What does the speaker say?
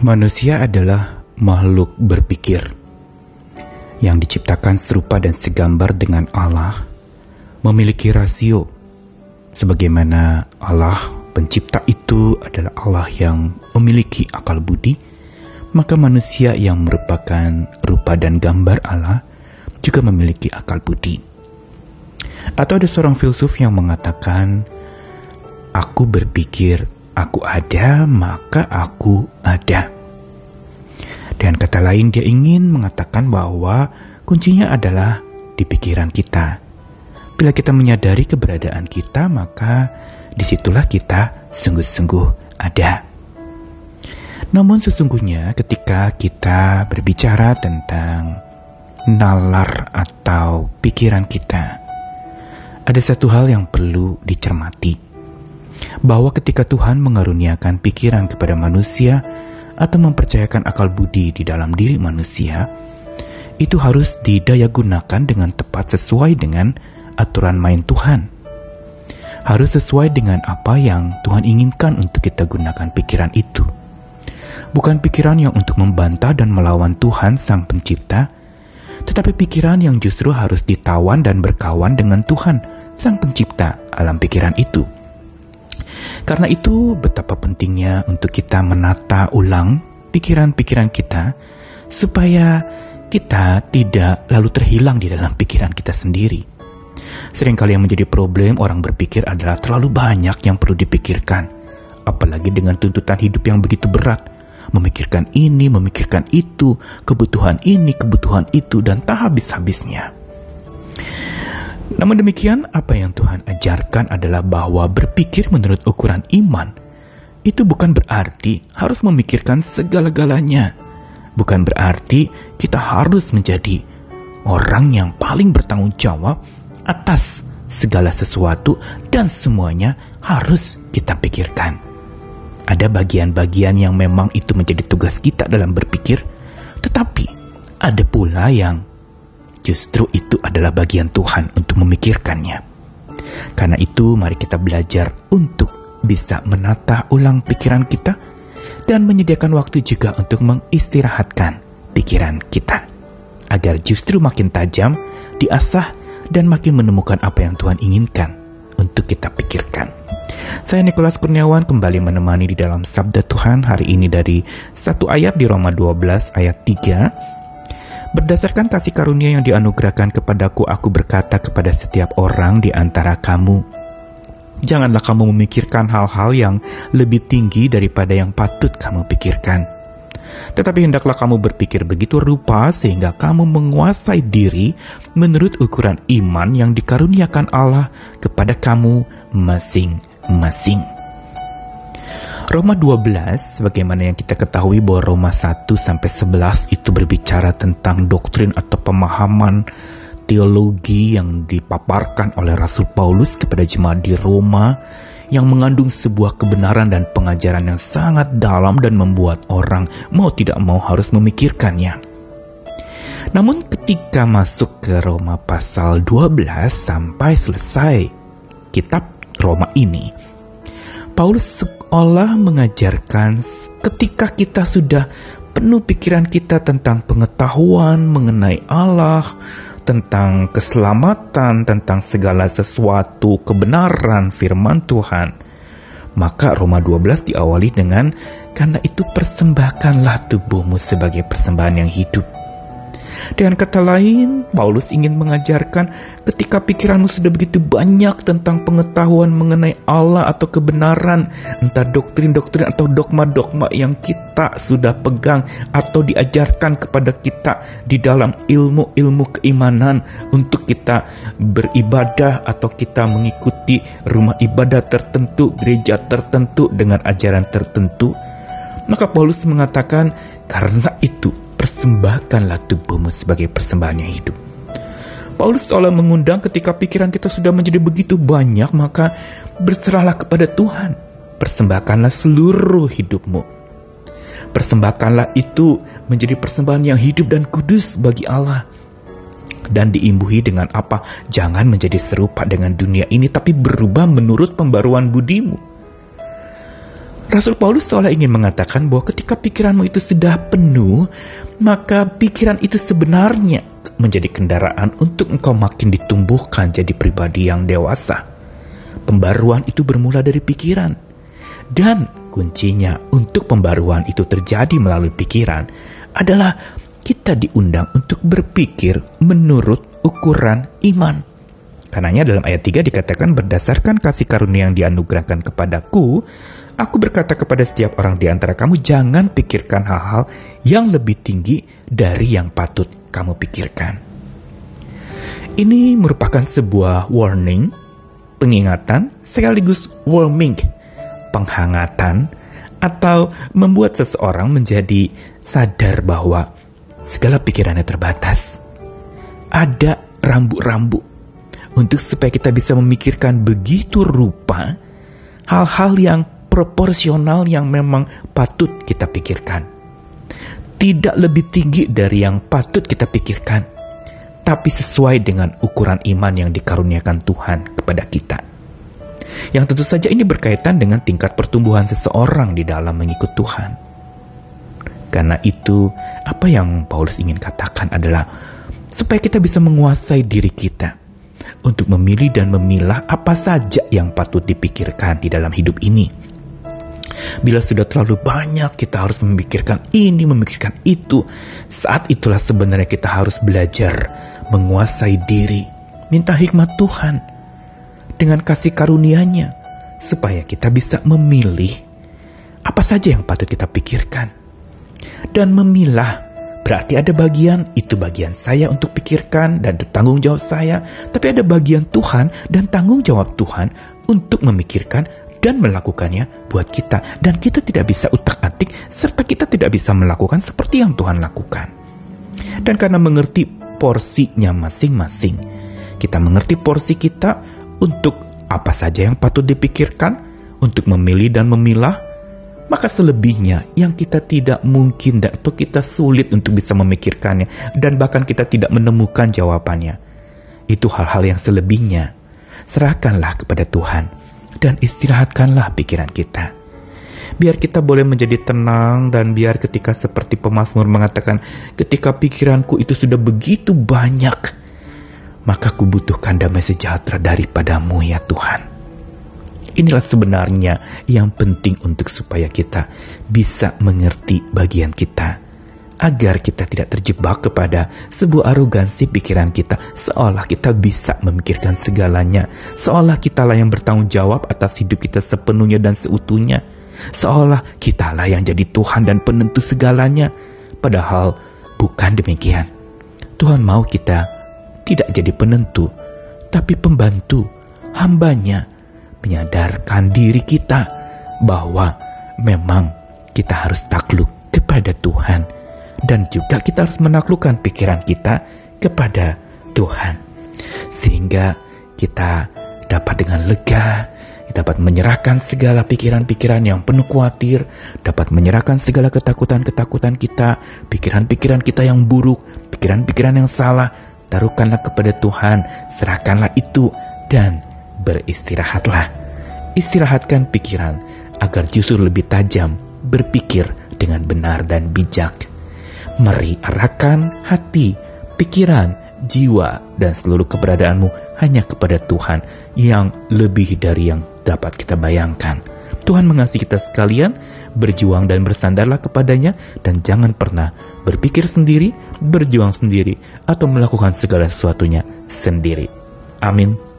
Manusia adalah makhluk berpikir yang diciptakan serupa dan segambar dengan Allah, memiliki rasio sebagaimana Allah pencipta itu adalah Allah yang memiliki akal budi, maka manusia yang merupakan rupa dan gambar Allah juga memiliki akal budi. Atau ada seorang filsuf yang mengatakan, "Aku berpikir aku ada, maka aku ada." Dan kata lain dia ingin mengatakan bahwa kuncinya adalah di pikiran kita. Bila kita menyadari keberadaan kita, maka di situlah kita sungguh-sungguh ada. Namun sesungguhnya ketika kita berbicara tentang nalar atau pikiran kita, ada satu hal yang perlu dicermati. Bahwa ketika Tuhan mengaruniakan pikiran kepada manusia, atau mempercayakan akal budi di dalam diri manusia, itu harus didayagunakan dengan tepat sesuai dengan aturan main Tuhan. Harus sesuai dengan apa yang Tuhan inginkan untuk kita gunakan pikiran itu. Bukan pikiran yang untuk membantah dan melawan Tuhan Sang Pencipta, tetapi pikiran yang justru harus ditawan dan berkawan dengan Tuhan Sang Pencipta alam pikiran itu. Karena itu, betapa pentingnya untuk kita menata ulang pikiran-pikiran kita, supaya kita tidak lalu terhilang di dalam pikiran kita sendiri. Seringkali yang menjadi problem orang berpikir adalah terlalu banyak yang perlu dipikirkan, apalagi dengan tuntutan hidup yang begitu berat. Memikirkan ini, memikirkan itu, kebutuhan ini, kebutuhan itu, dan tak habis-habisnya. Namun demikian, apa yang Tuhan ajarkan adalah bahwa berpikir menurut ukuran iman itu bukan berarti harus memikirkan segala-galanya. Bukan berarti kita harus menjadi orang yang paling bertanggung jawab atas segala sesuatu dan semuanya harus kita pikirkan. Ada bagian-bagian yang memang itu menjadi tugas kita dalam berpikir, tetapi ada pula yang Justru itu adalah bagian Tuhan untuk memikirkannya. Karena itu, mari kita belajar untuk bisa menata ulang pikiran kita dan menyediakan waktu juga untuk mengistirahatkan pikiran kita, agar justru makin tajam, diasah, dan makin menemukan apa yang Tuhan inginkan untuk kita pikirkan. Saya Nikolas Kurniawan kembali menemani di dalam Sabda Tuhan hari ini dari satu ayat di Roma 12 ayat 3 Berdasarkan kasih karunia yang dianugerahkan kepadaku, aku berkata kepada setiap orang di antara kamu, Janganlah kamu memikirkan hal-hal yang lebih tinggi daripada yang patut kamu pikirkan. Tetapi hendaklah kamu berpikir begitu rupa sehingga kamu menguasai diri menurut ukuran iman yang dikaruniakan Allah kepada kamu masing-masing. Roma 12, sebagaimana yang kita ketahui bahwa Roma 1 sampai 11 itu berbicara tentang doktrin atau pemahaman teologi yang dipaparkan oleh Rasul Paulus kepada jemaat di Roma yang mengandung sebuah kebenaran dan pengajaran yang sangat dalam dan membuat orang mau tidak mau harus memikirkannya. Namun ketika masuk ke Roma pasal 12 sampai selesai kitab Roma ini, Paulus seolah mengajarkan ketika kita sudah penuh pikiran kita tentang pengetahuan mengenai Allah, tentang keselamatan, tentang segala sesuatu kebenaran firman Tuhan. Maka Roma 12 diawali dengan karena itu persembahkanlah tubuhmu sebagai persembahan yang hidup dengan kata lain, Paulus ingin mengajarkan ketika pikiranmu sudah begitu banyak tentang pengetahuan mengenai Allah atau kebenaran, entah doktrin-doktrin atau dogma-dogma yang kita sudah pegang atau diajarkan kepada kita di dalam ilmu-ilmu keimanan untuk kita beribadah atau kita mengikuti rumah ibadah tertentu, gereja tertentu dengan ajaran tertentu. Maka Paulus mengatakan, karena itu persembahkanlah tubuhmu sebagai persembahan yang hidup. Paulus seolah mengundang ketika pikiran kita sudah menjadi begitu banyak, maka berserahlah kepada Tuhan. Persembahkanlah seluruh hidupmu. Persembahkanlah itu menjadi persembahan yang hidup dan kudus bagi Allah. Dan diimbuhi dengan apa? Jangan menjadi serupa dengan dunia ini, tapi berubah menurut pembaruan budimu Rasul Paulus seolah ingin mengatakan bahwa ketika pikiranmu itu sudah penuh, maka pikiran itu sebenarnya menjadi kendaraan untuk engkau makin ditumbuhkan jadi pribadi yang dewasa. Pembaruan itu bermula dari pikiran. Dan kuncinya untuk pembaruan itu terjadi melalui pikiran adalah kita diundang untuk berpikir menurut ukuran iman. Karenanya dalam ayat 3 dikatakan berdasarkan kasih karunia yang dianugerahkan kepadaku, Aku berkata kepada setiap orang di antara kamu, jangan pikirkan hal-hal yang lebih tinggi dari yang patut kamu pikirkan. Ini merupakan sebuah warning, pengingatan, sekaligus warming, penghangatan, atau membuat seseorang menjadi sadar bahwa segala pikirannya terbatas. Ada rambu-rambu untuk supaya kita bisa memikirkan begitu rupa hal-hal yang proporsional yang memang patut kita pikirkan. Tidak lebih tinggi dari yang patut kita pikirkan, tapi sesuai dengan ukuran iman yang dikaruniakan Tuhan kepada kita. Yang tentu saja ini berkaitan dengan tingkat pertumbuhan seseorang di dalam mengikut Tuhan. Karena itu, apa yang Paulus ingin katakan adalah supaya kita bisa menguasai diri kita untuk memilih dan memilah apa saja yang patut dipikirkan di dalam hidup ini Bila sudah terlalu banyak kita harus memikirkan ini, memikirkan itu. Saat itulah sebenarnya kita harus belajar menguasai diri. Minta hikmat Tuhan dengan kasih karunia-Nya supaya kita bisa memilih apa saja yang patut kita pikirkan. Dan memilah berarti ada bagian itu bagian saya untuk pikirkan dan tanggung jawab saya, tapi ada bagian Tuhan dan tanggung jawab Tuhan untuk memikirkan dan melakukannya buat kita. Dan kita tidak bisa utak-atik serta kita tidak bisa melakukan seperti yang Tuhan lakukan. Dan karena mengerti porsinya masing-masing, kita mengerti porsi kita untuk apa saja yang patut dipikirkan, untuk memilih dan memilah, maka selebihnya yang kita tidak mungkin dan atau kita sulit untuk bisa memikirkannya dan bahkan kita tidak menemukan jawabannya. Itu hal-hal yang selebihnya. Serahkanlah kepada Tuhan dan istirahatkanlah pikiran kita. Biar kita boleh menjadi tenang dan biar ketika seperti pemazmur mengatakan, ketika pikiranku itu sudah begitu banyak, maka kubutuhkan damai sejahtera daripadamu ya Tuhan. Inilah sebenarnya yang penting untuk supaya kita bisa mengerti bagian kita agar kita tidak terjebak kepada sebuah arogansi pikiran kita, seolah kita bisa memikirkan segalanya, seolah kitalah yang bertanggung jawab atas hidup kita sepenuhnya dan seutuhnya, seolah kitalah yang jadi Tuhan dan penentu segalanya, padahal bukan demikian. Tuhan mau kita tidak jadi penentu, tapi pembantu, hambanya, menyadarkan diri kita bahwa memang kita harus takluk kepada Tuhan dan juga kita harus menaklukkan pikiran kita kepada Tuhan sehingga kita dapat dengan lega dapat menyerahkan segala pikiran-pikiran yang penuh khawatir, dapat menyerahkan segala ketakutan-ketakutan kita, pikiran-pikiran kita yang buruk, pikiran-pikiran yang salah, taruhkanlah kepada Tuhan, serahkanlah itu, dan beristirahatlah. Istirahatkan pikiran agar justru lebih tajam berpikir dengan benar dan bijak. Mari arahkan hati, pikiran, jiwa, dan seluruh keberadaanmu hanya kepada Tuhan yang lebih dari yang dapat kita bayangkan. Tuhan mengasihi kita sekalian, berjuang dan bersandarlah kepadanya, dan jangan pernah berpikir sendiri, berjuang sendiri, atau melakukan segala sesuatunya sendiri. Amin.